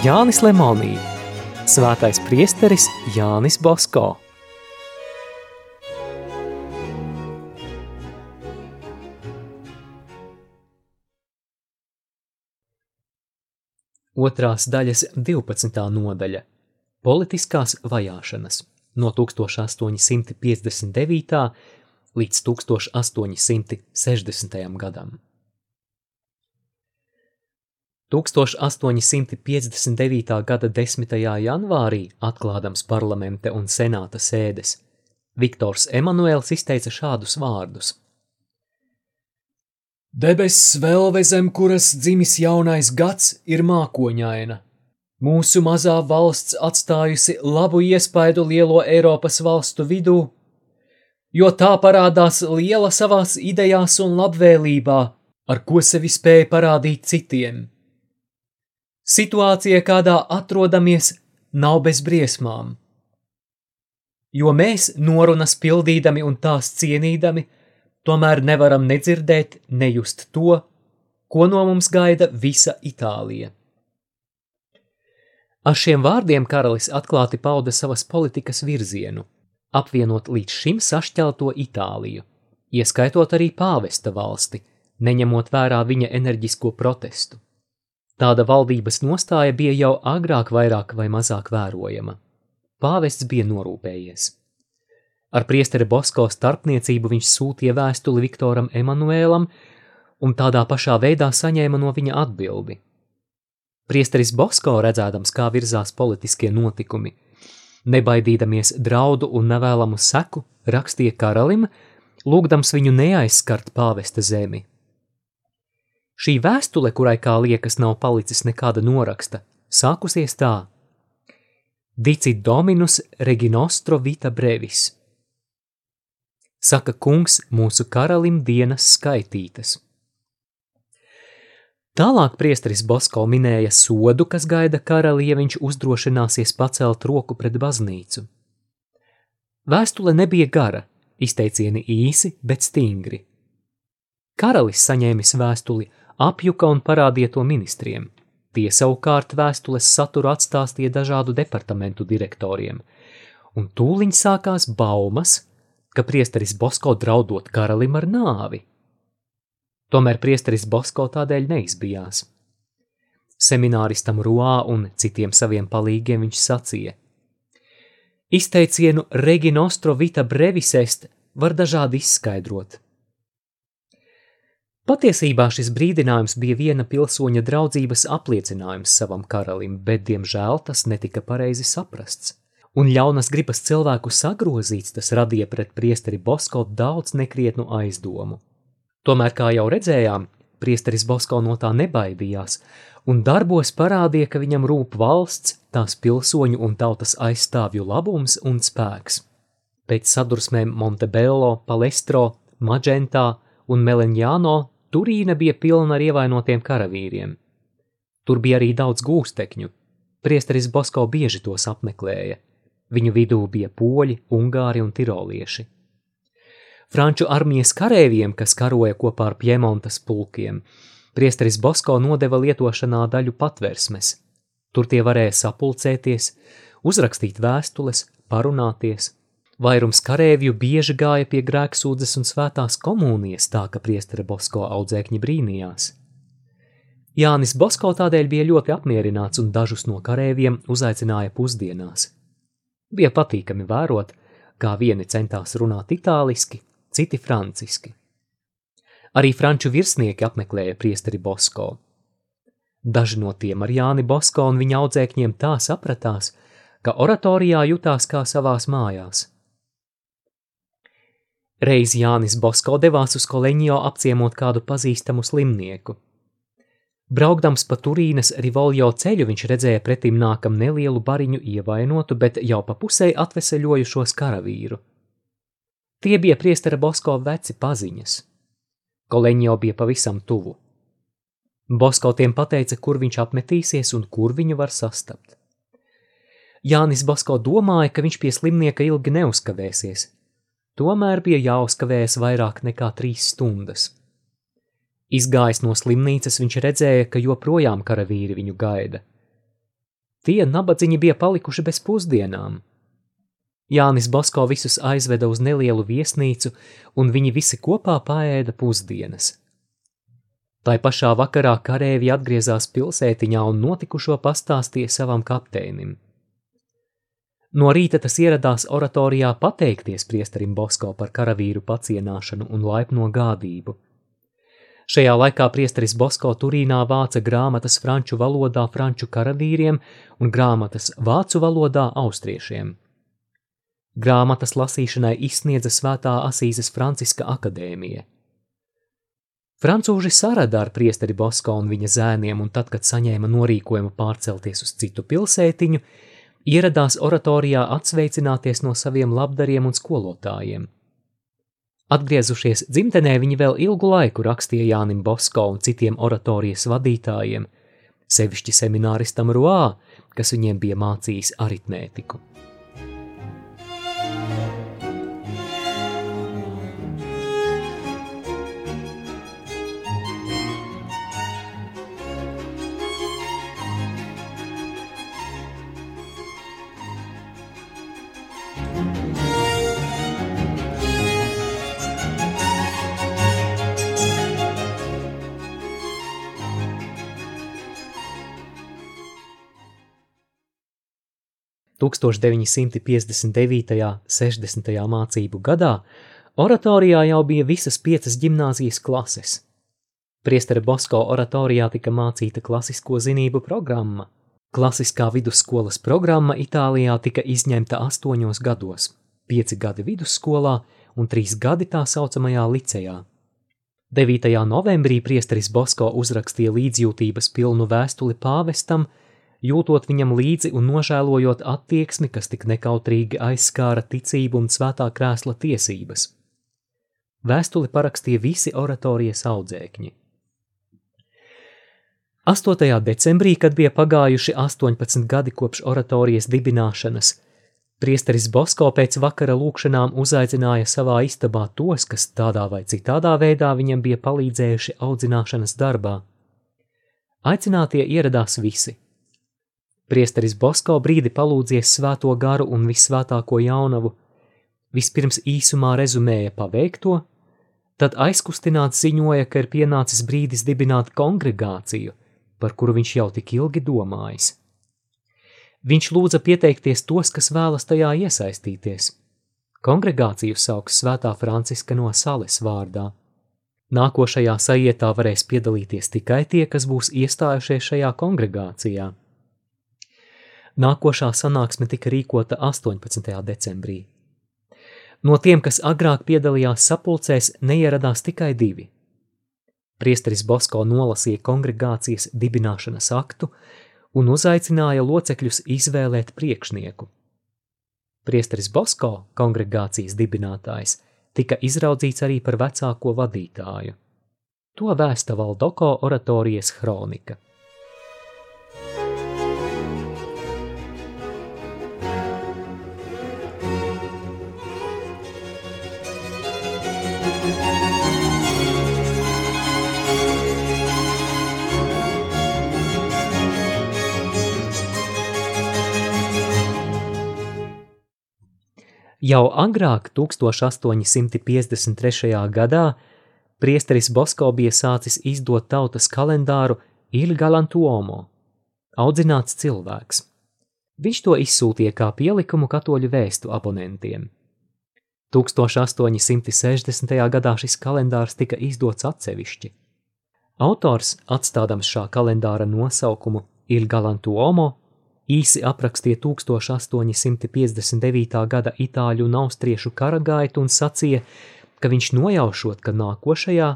Jānis Lemonī, svētais priesteris Jānis Bosko. Otrās daļas 12. nodaļa – politiskās vajāšanas no 1859. līdz 1860. gadam. 1859. gada 10. janvārī, atklādams parlamenta un senāta sēdes, Viktors Emanuēls izteica šādus vārdus. Debesis vēlve zem kuras dzimis jaunais gads ir mākoņaina. Mūsu mazā valsts atstājusi labu iespaidu lielo Eiropas valstu vidū, jo tā parādās liela savās idejās un labvēlībā, ar ko sevi spēja parādīt citiem. Situācija, kādā atrodamies, nav bez briesmām. Jo mēs, norunas pildīdami un tās cienīdami, tomēr nevaram nedzirdēt, nejust to, ko no mums gaida visa Itālija. Ar šiem vārdiem karalis atklāti pauda savas politikas virzienu, apvienot līdz šim sašķelto Itāliju, ieskaitot arī pāvesta valsti, neņemot vērā viņa enerģisko protestu. Tāda valdības nostāja bija jau agrāk vairāk vai mazāk vērojama. Pāvests bija norūpējies. Ar priesteri Bosko starpniecību viņš sūtīja vēstuli Viktoram Emanuēlam un tādā pašā veidā saņēma no viņa atbildi. Priesteris Bosko redzēdams, kā virzās politiskie notikumi, nebaidīdamies draudu un nevēlamu seku, rakstīja karalim, lūgdams viņu neaizskart pāvesta zemi. Šī vēstule, kurai kā liekas nav palicis nekāda noraksta, sākusies tā: Dicit dominus reginostro vita brevis. Saka kungs mūsu karalim dienas skaitītas. Tālāk priesteris Bosko minēja sodu, kas gaida karali, ja viņš uzdrošināsies pacelt roku pret baznīcu. Vēstule nebija gara, izteicieni īsi, bet stingri. Karalis saņēmis vēstuli apjuka un parādīja to ministriem. Tie savukārt vēstules saturu atstāstīja dažādu departamentu direktoriem, un tūliņ sākās baumas, ka priesteris Bosko draudot karalim ar nāvi. Tomēr priesteris Bosko tādēļ neizbijās. Semināristam Ruā un citiem saviem palīgiem viņš sacīja: Izteicienu Reginostro vita brevisest var dažādi izskaidrot – Patiesībā šis brīdinājums bija viena pilsoņa draudzības apliecinājums savam karalim, bet, diemžēl, tas netika pareizi saprasts. Un ļaunas gribas cilvēku sagrozīts tas radīja pret priesteri Bosko daudz nekrietnu aizdomu. Tomēr, kā jau redzējām, priesteris Bosko no tā nebaidījās, un darbos parādīja, ka viņam rūp valsts, tās pilsoņu un tautas aizstāvju labums un spēks. Pēc sadursmēm Montebello, Palestro, Magentā un Meleņāno Turīna bija pilna ar ievainotiem karavīriem. Tur bija arī daudz gūstekņu. Priesteris Bosko bieži tos apmeklēja. Viņu vidū bija poļi, ungāri un tirolieši. Franču armijas karēviem, kas karoja kopā ar Piemontas pulkiem, priesteris Bosko nodeva lietošanā daļu patversmes. Tur tie varēja sapulcēties, uzrakstīt vēstules, parunāties, Vairums karēvju bieži gāja pie grēksūdzes un svētās komunijas, tā ka priestera Bosko audzēkņi brīnījās. Jānis Bosko tādēļ bija ļoti apmierināts un dažus no karēviem uzaicināja pusdienās. Bija patīkami vērot, kā vieni centās runāt itāliski, citi franciski. Arī franču virsnieki apmeklēja priesteri Bosko. Daži no tiem ar Jāni Bosko un viņa audzēkņiem tā sapratās, ka oratorijā jutās kā savās mājās – Reiz Jānis Bosko devās uz Koleņo apciemot kādu pazīstamu slimnieku. Braukdams pa Turīnas Rivoljo ceļu viņš redzēja pretim nākam nelielu bariņu ievainotu, bet jau pa pusē atveseļojušos karavīru. Tie bija priestera Bosko veci paziņas. Koleņo bija pavisam tuvu. Bosko tiem pateica, kur viņš apmetīsies un kur viņu var sastapt. Jānis Bosko domāja, ka viņš pie slimnieka ilgi neuzkavēsies, Tomēr bija jāuzkavējas vairāk nekā trīs stundas. Izgājis no slimnīcas, viņš redzēja, ka joprojām karavīri viņu gaida. Tie nabadziņi bija palikuši bez pusdienām. Jānis Bosko visus aizveda uz nelielu viesnīcu, un viņi visi kopā paēda pusdienas. Tai pašā vakarā karēvi atgriezās pilsētiņā un notikušo pastāstīja savam kapteinim. No rīta tas ieradās oratorijā pateikties priesterim Bosko par karavīru pacienāšanu un laipno gādību. Šajā laikā priesteris Bosko Turīnā vāca grāmatas franču valodā franču karavīriem un grāmatas vācu valodā austriešiem. Grāmatas lasīšanai izsniedza Svētā Asīzes Franciska akadēmija. Francūži sarada ar priesteri Bosko un viņa zēniem, un tad, kad saņēma norīkojumu pārcelties uz citu pilsētiņu, ieradās oratorijā atsveicināties no saviem labdariem un skolotājiem. Atgriezušies dzimtenē, viņi vēl ilgu laiku rakstīja Jānim Bosko un citiem oratorijas vadītājiem, sevišķi semināristam Roā, kas viņiem bija mācījis aritmētiku. 1959. 60. mācību gadā oratorijā jau bija visas piecas gimnāzijas klases. Priestera Bosko oratorijā tika mācīta klasisko zinību programma. Klasiskā vidusskolas programma Itālijā tika izņemta astoņos gados, pieci gadi vidusskolā un trīs gadi tā saucamajā licejā. 9. novembrī priesteris Bosko uzrakstīja līdzjūtības pilnu vēstuli pāvestam, jūtot viņam līdzi un nožēlojot attieksmi, kas tik nekautrīgi aizskāra ticību un svētā krēsla tiesības. Vēstuli parakstīja visi oratorijas audzēkņi. 8. decembrī, kad bija pagājuši 18 gadi kopš oratorijas dibināšanas, priesteris Bosko pēc vakara lūkšanām uzaicināja savā istabā tos, kas tādā vai citādā veidā viņam bija palīdzējuši audzināšanas darbā. Aicinātie ieradās visi – Priesteris Bosko brīdi palūdzies svēto garu un visvētāko jaunavu, vispirms īsumā rezumēja paveikto, tad aizkustināts ziņoja, ka ir pienācis brīdis dibināt kongregāciju, par kuru viņš jau tik ilgi domājis. Viņš lūdza pieteikties tos, kas vēlas tajā iesaistīties. Kongregāciju sauks Svētā Franciska no Sales vārdā. Nākošajā sajietā varēs piedalīties tikai tie, kas būs iestājušies šajā kongregācijā. Nākošā sanāksme tika rīkota 18. decembrī. No tiem, kas agrāk piedalījās sapulcēs, neieradās tikai divi. Priesteris Bosko nolasīja kongregācijas dibināšanas aktu un uzaicināja locekļus izvēlēt priekšnieku. Priesteris Bosko, kongregācijas dibinātājs, tika izraudzīts arī par vecāko vadītāju. To vēsta Valdoko oratorijas hronika. Jau agrāk, 1853. gadā, priesteris Bosko bija sācis izdot tautas kalendāru Il Galantuomo – audzināts cilvēks. Viņš to izsūtīja kā pielikumu katoļu vēstu abonentiem. 1860. gadā šis kalendārs tika izdots atsevišķi. Autors, atstādams šā kalendāra nosaukumu Il Galantuomo, īsi aprakstīja 1859. gada itāļu un austriešu karagaitu un sacīja, ka viņš nojaušot, ka nākošajā,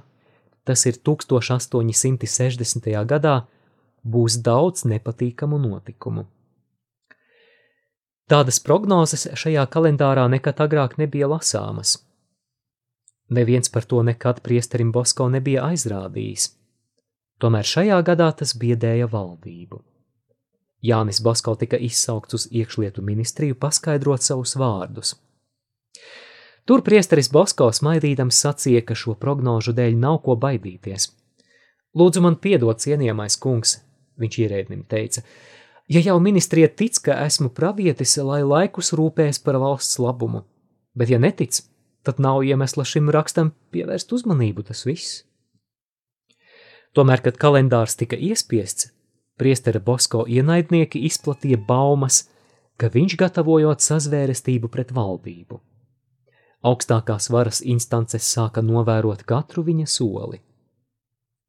tas ir 1860. gadā, būs daudz nepatīkamu notikumu. Tādas prognozes šajā kalendārā nekad agrāk nebija lasāmas. Neviens par to nekad priesterim Bosko nebija aizrādījis. Tomēr šajā gadā tas biedēja valdību. Jānis Basko tika izsaukts uz iekšlietu ministriju paskaidrot savus vārdus. Tur priesteris Basko smaidīdams sacīja, ka šo prognožu dēļ nav ko baidīties. Lūdzu man piedot cienījamais kungs, viņš ierēdnim teica, Ja jau ministrija tic, ka esmu pravietis, lai laikus rūpēs par valsts labumu, bet ja netic, tad nav iemesla šim rakstam pievērst uzmanību tas viss. Tomēr, kad kalendārs tika iespiests, priestera Bosko ienaidnieki izplatīja baumas, ka viņš gatavojot sazvērestību pret valdību. Augstākās varas instances sāka novērot katru viņa soli.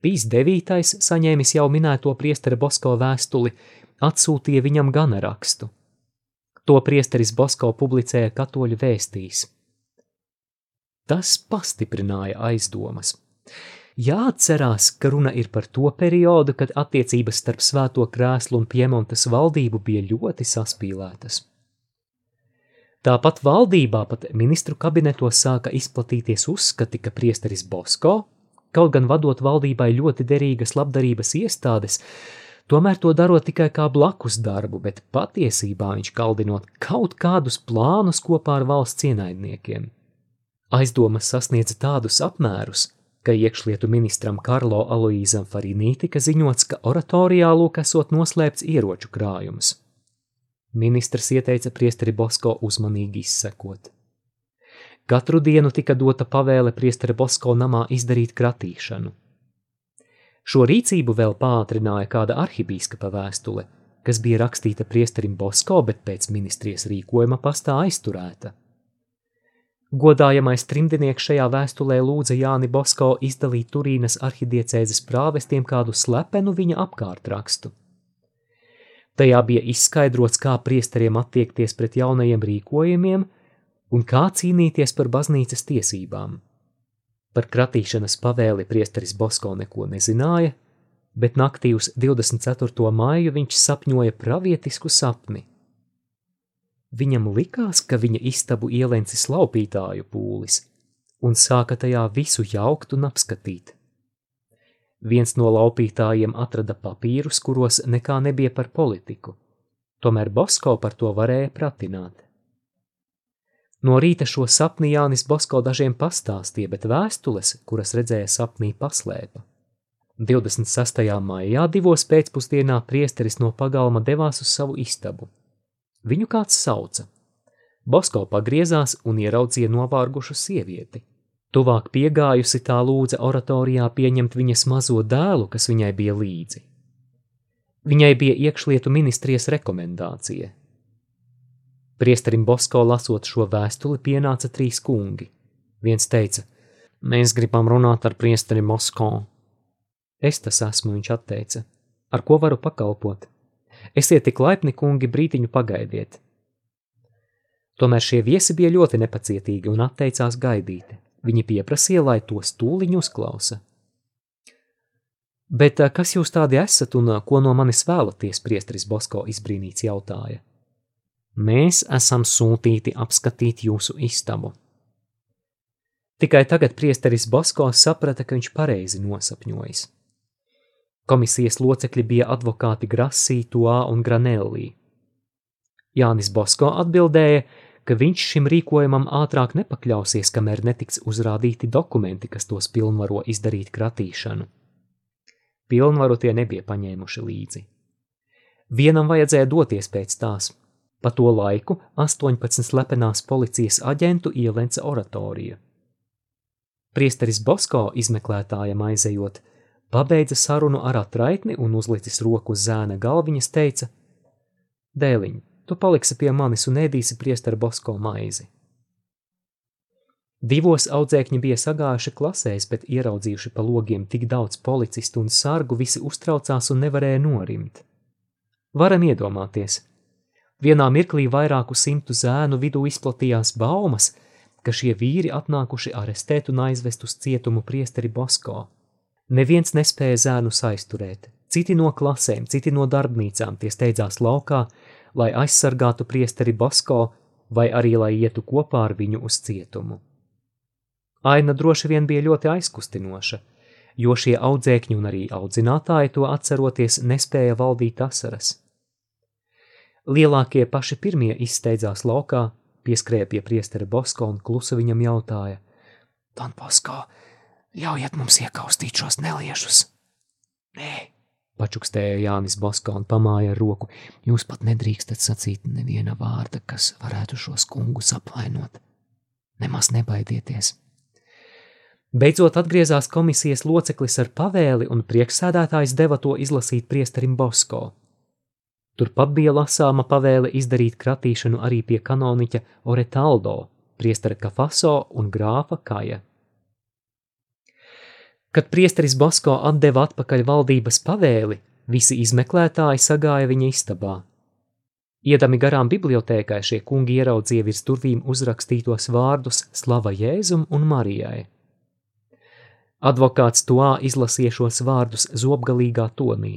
Pīs devītais, saņēmis jau minēto priestera Bosko vēstuli, atsūtīja viņam gana rakstu. To priesteris Bosko publicēja katoļu vēstīs. Tas pastiprināja aizdomas. Jāatcerās, ka runa ir par to periodu, kad attiecības starp Svēto krēslu un Piemontas valdību bija ļoti saspīlētas. Tāpat valdībā, pat ministru kabinetos sāka izplatīties uzskati, ka priesteris Bosko, kaut gan vadot valdībai ļoti derīgas labdarības iestādes, tomēr to darot tikai kā blakus darbu, bet patiesībā viņš kaldinot kaut kādus plānus kopā ar valsts ienaidniekiem. Aizdomas sasniedza tādus apmērus, ka iekšlietu ministram Karlo Aloīzam Farinī tika ziņots, ka oratorijā lūk esot noslēpts ieroču krājums. Ministrs ieteica priesteri Bosko uzmanīgi izsekot. Katru dienu tika dota pavēle priesteri Bosko namā izdarīt kratīšanu. Šo rīcību vēl pātrināja kāda arhibīskapa vēstule, kas bija rakstīta priesterim Bosko, bet pēc ministrijas rīkojuma pastā aizturēta – Godājamais trimdinieks šajā vēstulē lūdza Jāni Bosko izdalīt Turīnas arhidiecēzes prāvestiem kādu slepenu viņa apkārtrakstu. Tajā bija izskaidrots, kā priesteriem attiekties pret jaunajiem rīkojumiem un kā cīnīties par baznīcas tiesībām. Par kratīšanas pavēli priesteris Bosko neko nezināja, bet naktī uz 24. māju viņš sapņoja pravietisku sapni – Viņam likās, ka viņa istabu ielencis laupītāju pūlis, un sāka tajā visu jaukt un apskatīt. Viens no laupītājiem atrada papīrus, kuros nekā nebija par politiku, tomēr Bosko par to varēja pratināt. No rīta šo sapni Jānis Bosko dažiem pastāstīja, bet vēstules, kuras redzēja sapnī, paslēpa. 26. maijā divos pēcpusdienā priesteris no pagalma devās uz savu istabu. Viņu kāds sauca. Bosko pagriezās un ieraudzīja novārgušu sievieti. Tuvāk piegājusi tā lūdza oratorijā pieņemt viņas mazo dēlu, kas viņai bija līdzi. Viņai bija iekšlietu ministrijas rekomendācija. Priesterim Bosko lasot šo vēstuli pienāca trīs kungi. Viens teica, mēs gribam runāt ar priesteri Mosko. Es tas esmu, viņš atteica. Ar ko varu pakalpot? Esiet tik laipni, kungi, brītiņu pagaidiet. Tomēr šie viesi bija ļoti nepacietīgi un atteicās gaidīt. Viņi pieprasīja, lai tos tūliņu uzklausa. Bet eh, kas jūs tādi esat un eh, ko no manis vēlaties, priestris Bosko izbrīnīts jautāja. Mēs esam sūtīti apskatīt jūsu istabu. Tikai tagad priesteris Bosko saprata, ka viņš pareizi nosapņojis. Komisijas locekļi bija advokāti Grasī, Tuā un Granellī. Jānis Bosko atbildēja, ka viņš šim rīkojumam ātrāk nepakļausies, kamēr netiks uzrādīti dokumenti, kas tos pilnvaro izdarīt kratīšanu. Pilnvaru tie nebija paņēmuši līdzi. Vienam vajadzēja doties pēc tās. Pa to laiku 18 slepenās policijas aģentu ielenca oratoriju. Priesteris Bosko izmeklētājam aizejot, pabeidza sarunu ar atraitni un uzlicis roku uz zēna galviņas teica: Dēliņ, tu paliksi pie manis un ēdīsi priesteru Bosko maizi. Divos audzēkņi bija sagājuši klasēs, bet ieraudzījuši pa logiem tik daudz policistu un sargu, visi uztraucās un nevarēja norimt. Varam iedomāties. Vienā mirklī vairāku simtu zēnu vidū izplatījās baumas, ka šie vīri atnākuši arestēt un aizvest uz cietumu priesteri Bosko. Neviens nespēja zēnus aizturēt. Citi no klasēm, citi no darbnīcām tie steidzās laukā, lai aizsargātu priesteri Basko vai arī lai ietu kopā ar viņu uz cietumu. Aina droši vien bija ļoti aizkustinoša, jo šie audzēkņi un arī audzinātāji to atceroties nespēja valdīt asaras. Lielākie paši pirmie izsteidzās laukā, pieskrēja pie priestera Bosko un klusa viņam jautāja: Don Bosko, Ļaujiet mums iekaustīt šos neliešus. Nē, pačukstēja Jānis Bosko un pamāja ar roku. Jūs pat nedrīkstat sacīt neviena vārda, kas varētu šos kungus apvainot. Nemaz nebaidieties. Beidzot atgriezās komisijas loceklis ar pavēli, un priekšsēdētājs deva to izlasīt priesterim Bosko. Turpat bija lasāma pavēle izdarīt kratīšanu arī pie kanoniķa Oretaldo, priestera Kafaso un grāfa Kaja. Kad priesteris Bosko atdeva atpakaļ valdības pavēli, visi izmeklētāji sagāja viņa istabā. Iedami garām bibliotēkai šie kungi ieraudzīja virs durvīm uzrakstītos vārdus Slava Jēzum un Marijai. Advokāts Toā izlasīja šos vārdus zobgalīgā tonī.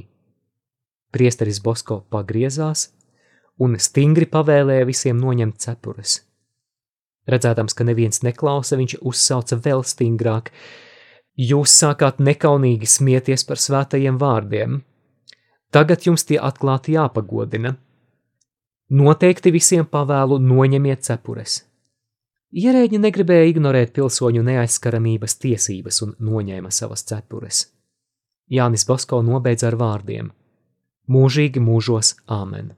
Priesteris Bosko pagriezās un stingri pavēlēja visiem noņemt cepures. Redzēdams, ka neviens neklausa, viņš uzsauca vēl stingrāk – Jūs sākāt nekaunīgi smieties par svētajiem vārdiem. Tagad jums tie atklāti jāpagodina. Noteikti visiem pavēlu noņemiet cepures. Ierēģi negribēja ignorēt pilsoņu neaizskaramības tiesības un noņēma savas cepures. Jānis Basko nobeidz ar vārdiem: Mūžīgi mūžos āmen!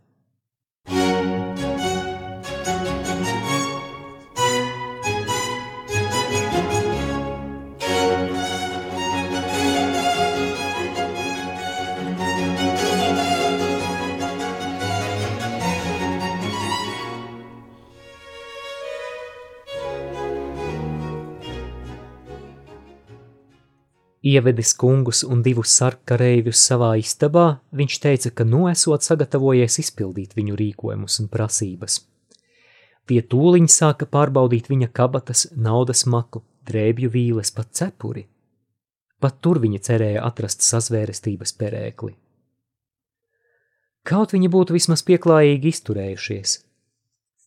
Ievedis kungus un divus sarkareivjus savā istabā, viņš teica, ka nu esot sagatavojies izpildīt viņu rīkojumus un prasības. Tie tūliņ sāka pārbaudīt viņa kabatas, naudas maku, drēbju vīles, pat cepuri. Pat tur viņa cerēja atrast sazvērestības perēkli. Kaut viņi būtu vismaz pieklājīgi izturējušies.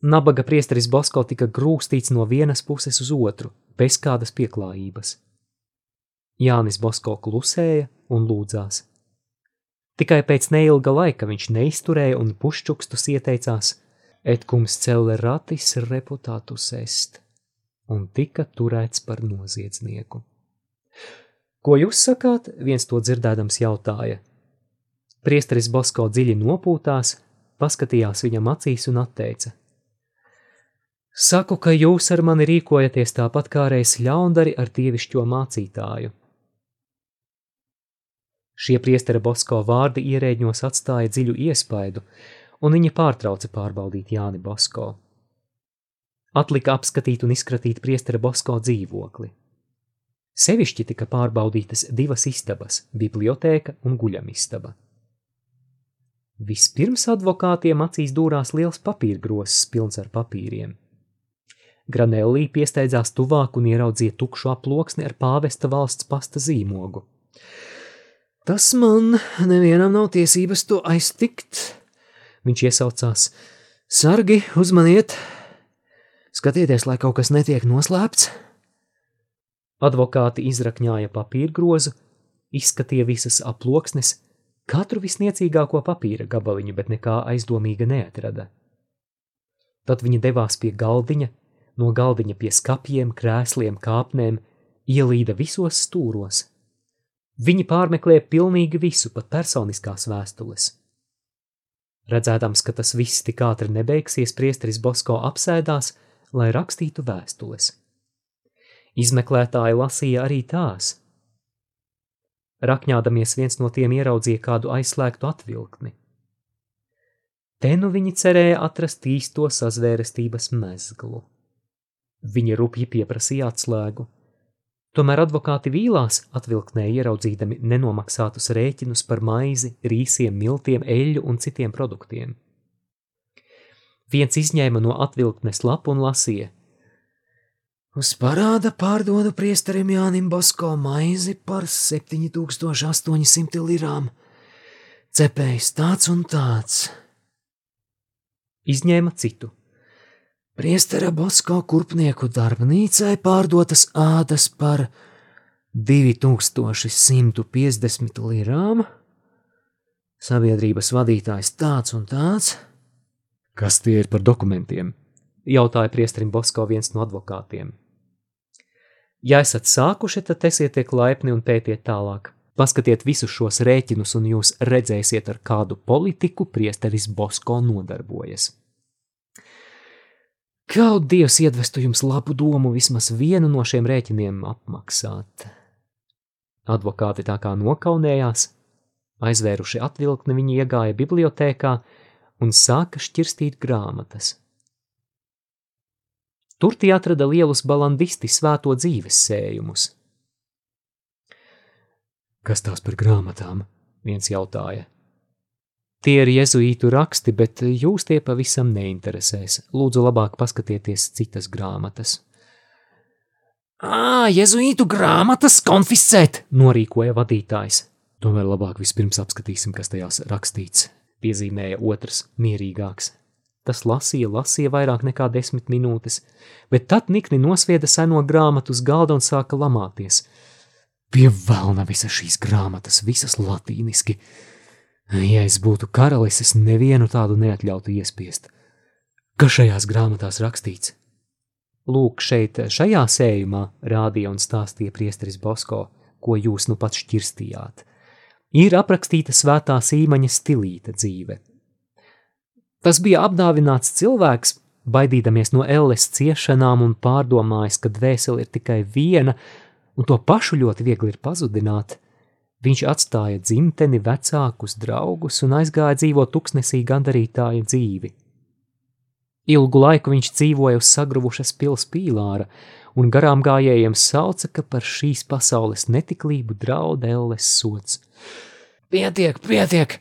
Nabaga priesteris Bosko tika grūstīts no vienas puses uz otru, bez kādas pieklājības. Jānis Bosko klusēja un lūdzās. Tikai pēc neilga laika viņš neizturēja un pušķukstus ieteicās et cum sceleratis reputatus est un tika turēts par noziedznieku. Ko jūs sakāt? viens to dzirdēdams jautāja. Priesteris Bosko dziļi nopūtās, paskatījās viņam acīs un atteica. Saku, ka jūs ar mani rīkojaties tāpat kā reiz ļaundari ar dievišķo mācītāju. Šie priestera Bosko vārdi ierēģņos atstāja dziļu iespaidu, un viņi pārtrauca pārbaudīt Jāni Bosko. Atlika apskatīt un izskatīt priestera Bosko dzīvokli. Sevišķi tika pārbaudītas divas istabas - bibliotēka un guļamistaba. Vispirms advokātiem acīs dūrās liels papīrgrozs pilns ar papīriem. Granellī piesteidzās tuvāk un ieraudzīja tukšu aploksni ar pāvesta valsts pasta zīmogu. Tas man nevienam nav tiesības to aiztikt. Viņš iesaucās: Sargi, uzmaniet! Skatieties, lai kaut kas netiek noslēpts! Advokāti izrakņāja papīra grozu, izskatīja visas aploksnes, katru visniecīgāko papīra gabaliņu, bet nekā aizdomīga neatrada. Tad viņi devās pie galdiņa, no galdiņa pie skapjiem, krēsliem, kāpnēm, ielīda visos stūros Viņi pārmeklē pilnīgi visu, pat personiskās vēstules. Redzēdams, ka tas viss tik ātri nebeigsies, priesteris Bosko apsēdās, lai rakstītu vēstules. Izmeklētāji lasīja arī tās. Rakņādamies viens no tiem ieraudzīja kādu aizslēgtu atvilkni. Te nu viņi cerēja atrast īsto sazvērestības mezglu. Viņi rupji pieprasīja atslēgu. Tomēr advokāti vīlās atvilknē ieraudzīdami nenomaksātus rēķinus par maizi, rīsiem, miltiem, eļļu un citiem produktiem. Viens izņēma no atvilknes lapu un lasīja: Uz parāda pārdodu priesterim Jānim Bosko maizi par 7800 lirām. Cepējs tāds un tāds. Izņēma citu Priestera Bosko kurpnieku darbnīcai pārdotas ādas par 2150 lirām, sabiedrības vadītājs tāds un tāds. Kas tie ir par dokumentiem? jautāja priesterim Bosko viens no advokātiem. Ja esat sākuši, tad esiet tiek laipni un pētiet tālāk, Paskatiet visus šos rēķinus, un jūs redzēsiet, ar kādu politiku priesteris Bosko nodarbojas. Kaut Dievs iedvestu jums labu domu vismaz vienu no šiem rēķiniem apmaksāt. Advokāti tā kā nokaunējās, aizvēruši atvilkni, viņi iegāja bibliotēkā un sāka šķirstīt grāmatas. Tur tie atrada lielus balandisti svēto dzīves sējumus – Kas tās par grāmatām? viens jautāja. Tie ir jezuītu raksti, bet jūs tie pavisam neinteresēs. Lūdzu, labāk paskatieties citas grāmatas. Ā, jezuītu grāmatas konfiscēt, norīkoja vadītājs. Tomēr labāk vispirms apskatīsim, kas tajās rakstīts, piezīmēja otrs, mierīgāks. Tas lasīja, lasīja vairāk nekā desmit minūtes, bet tad nikni nosvieda seno grāmatu uz galda un sāka lamāties – Pie vēlna visas šīs grāmatas, visas latīniski. Ja es būtu karalis, es nevienu tādu neatļautu iespiest. Kas šajās grāmatās rakstīts? Lūk, šeit, šajā sējumā rādīja un stāstīja priesteris Bosko, ko jūs nu pats šķirstījāt. Ir aprakstīta svētā sīmaņa stilīta dzīve. Tas bija apdāvināts cilvēks, baidīdamies no elles ciešanām un pārdomājis, ka dvēseli ir tikai viena, un to pašu ļoti viegli ir pazudināt. Viņš atstāja dzimteni, vecākus, draugus un aizgāja dzīvot tuksnesī gandarītāja dzīvi. Ilgu laiku viņš dzīvoja uz sagruvušas pils pīlāra, un garām gājējiem sauca, ka par šīs pasaules netiklību draud elles sots. Pietiek, pietiek!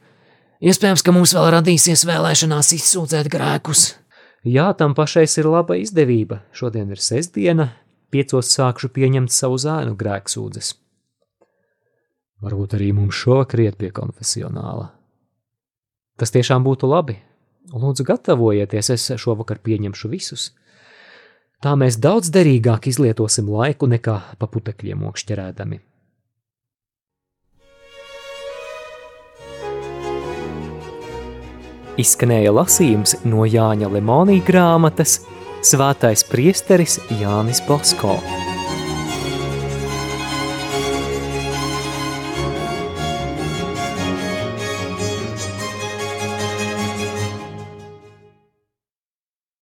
Iespējams, ka mums vēl radīsies vēlēšanās izsūdzēt grēkus. Jā, tam pašais ir laba izdevība. Šodien ir sestdiena, piecos sākšu pieņemt savu zēnu grēksūdzes. Varbūt arī mums šovakar iet pie konfesionāla. Tas tiešām būtu labi. Lūdzu, gatavojieties, es šovakar pieņemšu visus. Tā mēs daudz derīgāk izlietosim laiku nekā pa putekļiem okšķerēdami. Izskanēja lasījums no Jāņa Lemonija grāmatas Svētais priesteris Jānis Bosko.